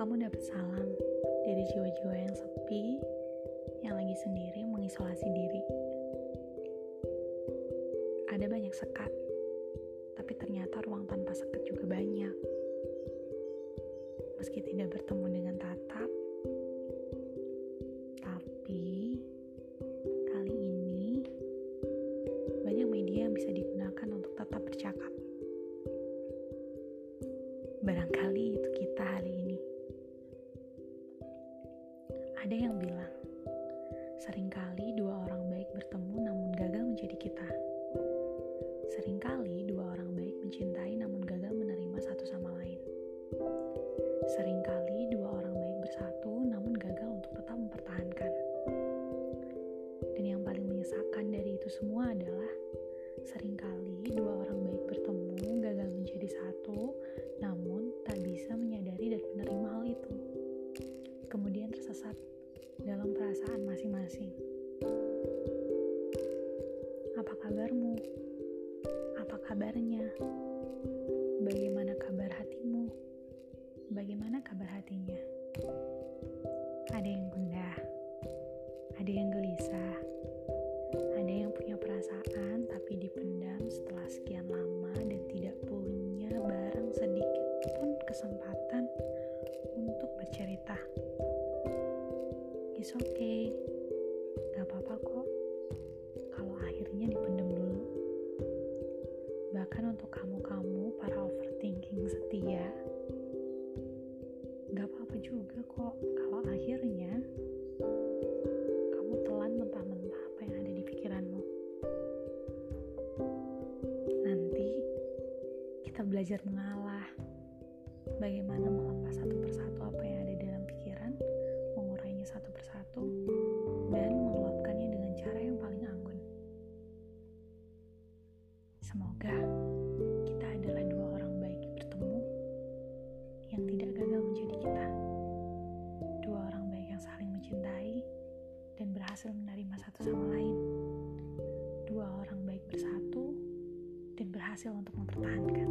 Kamu dapat salam dari jiwa-jiwa yang sepi, yang lagi sendiri mengisolasi diri. Ada banyak sekat, tapi ternyata ruang tanpa sekat juga banyak. Meski tidak bertemu dengan tatap, tapi kali ini banyak media yang bisa digunakan untuk tetap bercakap. Barangkali Ada yang bilang, sering kali dua orang baik bertemu namun gagal menjadi kita. Seringkali dua orang baik mencintai namun gagal menerima satu sama lain. Seringkali dua orang baik bersatu namun gagal untuk tetap mempertahankan. Dan yang paling menyesakan dari itu semua adalah sering kali kabarnya? Bagaimana kabar hatimu? Bagaimana kabar hatinya? Ada yang gundah, ada yang gelisah, ada yang punya perasaan tapi dipendam setelah sekian lama dan tidak punya barang sedikit pun kesempatan untuk bercerita. It's okay, kamu-kamu para overthinking setia, gak apa-apa juga kok kalau akhirnya kamu telan mentah-mentah apa yang ada di pikiranmu. Nanti kita belajar mengalah, bagaimana melepas satu persatu apa yang ada dalam pikiran, mengurainya satu persatu, dan mengeluapkannya dengan cara yang paling anggun. Semoga berhasil untuk mempertahankan.